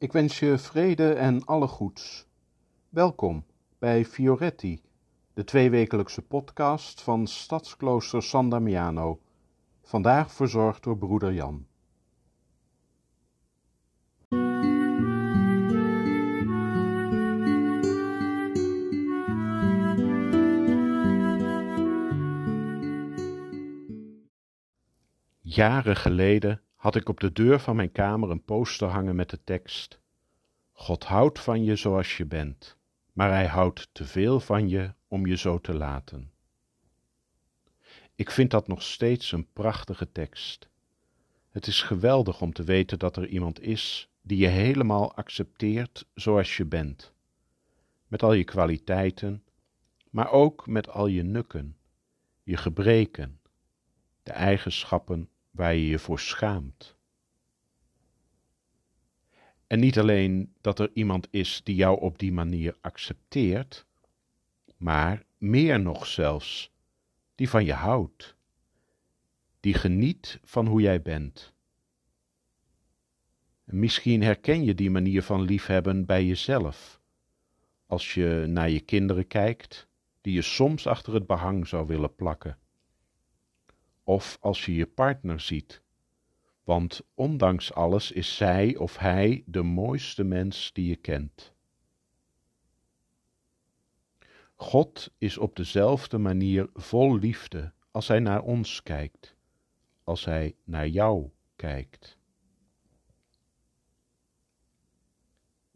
Ik wens je vrede en alle goeds. Welkom bij Fioretti, de tweewekelijkse podcast van Stadsklooster San Damiano. Vandaag verzorgd door broeder Jan. Jaren geleden had ik op de deur van mijn kamer een poster hangen met de tekst: God houdt van je zoals je bent, maar hij houdt te veel van je om je zo te laten. Ik vind dat nog steeds een prachtige tekst. Het is geweldig om te weten dat er iemand is die je helemaal accepteert zoals je bent, met al je kwaliteiten, maar ook met al je nukken, je gebreken, de eigenschappen waar je je voor schaamt. En niet alleen dat er iemand is die jou op die manier accepteert, maar meer nog zelfs, die van je houdt, die geniet van hoe jij bent. misschien herken je die manier van liefhebben bij jezelf, als je naar je kinderen kijkt, die je soms achter het behang zou willen plakken of als je je partner ziet. Want ondanks alles is zij of hij de mooiste mens die je kent. God is op dezelfde manier vol liefde als hij naar ons kijkt, als hij naar jou kijkt.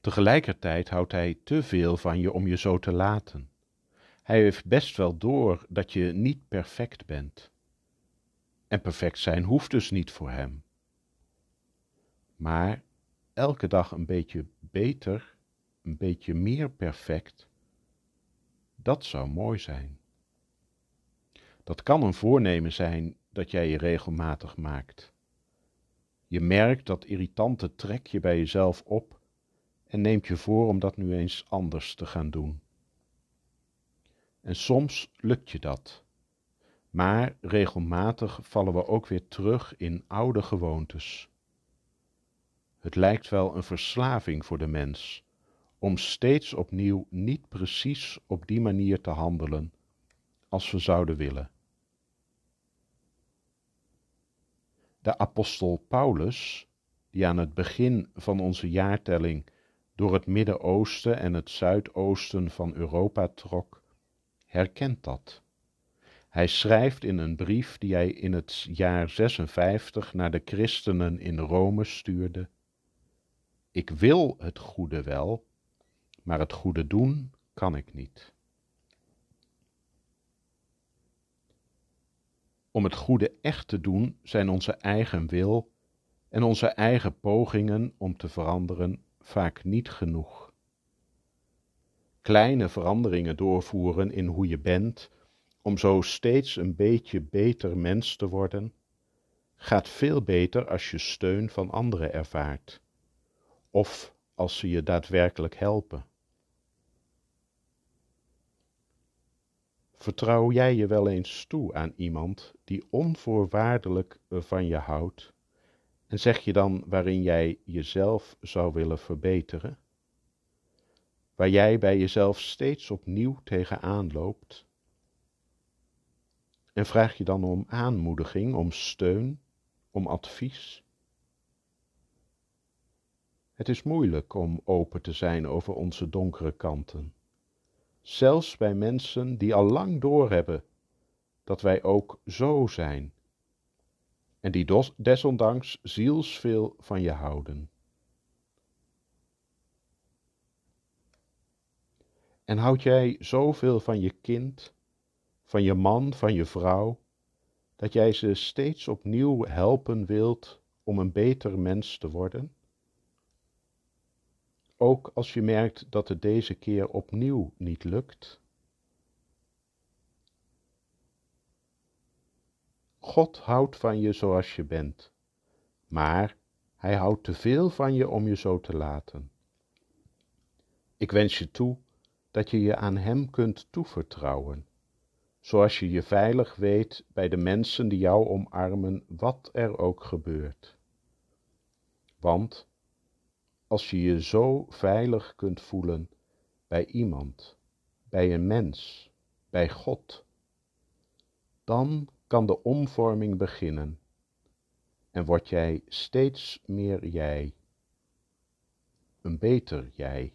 Tegelijkertijd houdt hij te veel van je om je zo te laten. Hij heeft best wel door dat je niet perfect bent. En perfect zijn hoeft dus niet voor hem. Maar elke dag een beetje beter, een beetje meer perfect, dat zou mooi zijn. Dat kan een voornemen zijn dat jij je regelmatig maakt. Je merkt dat irritante trekje bij jezelf op en neemt je voor om dat nu eens anders te gaan doen. En soms lukt je dat maar regelmatig vallen we ook weer terug in oude gewoontes. Het lijkt wel een verslaving voor de mens om steeds opnieuw niet precies op die manier te handelen als we zouden willen. De apostel Paulus, die aan het begin van onze jaartelling door het Midden-Oosten en het Zuidoosten van Europa trok, herkent dat. Hij schrijft in een brief die hij in het jaar 56 naar de christenen in Rome stuurde: Ik wil het goede wel, maar het goede doen kan ik niet. Om het goede echt te doen zijn onze eigen wil en onze eigen pogingen om te veranderen vaak niet genoeg. Kleine veranderingen doorvoeren in hoe je bent om zo steeds een beetje beter mens te worden, gaat veel beter als je steun van anderen ervaart, of als ze je daadwerkelijk helpen. Vertrouw jij je wel eens toe aan iemand die onvoorwaardelijk van je houdt, en zeg je dan waarin jij jezelf zou willen verbeteren? Waar jij bij jezelf steeds opnieuw tegenaan loopt? En vraag je dan om aanmoediging, om steun, om advies? Het is moeilijk om open te zijn over onze donkere kanten, zelfs bij mensen die al lang doorhebben dat wij ook zo zijn en die desondanks zielsveel van je houden. En houd jij zoveel van je kind van je man, van je vrouw, dat jij ze steeds opnieuw helpen wilt om een beter mens te worden? Ook als je merkt dat het deze keer opnieuw niet lukt? God houdt van je zoals je bent, maar hij houdt te veel van je om je zo te laten. Ik wens je toe dat je je aan Hem kunt toevertrouwen zoals je je veilig weet bij de mensen die jou omarmen, wat er ook gebeurt. Want als je je zo veilig kunt voelen bij iemand, bij een mens, bij God, dan kan de omvorming beginnen en word jij steeds meer jij, een beter jij.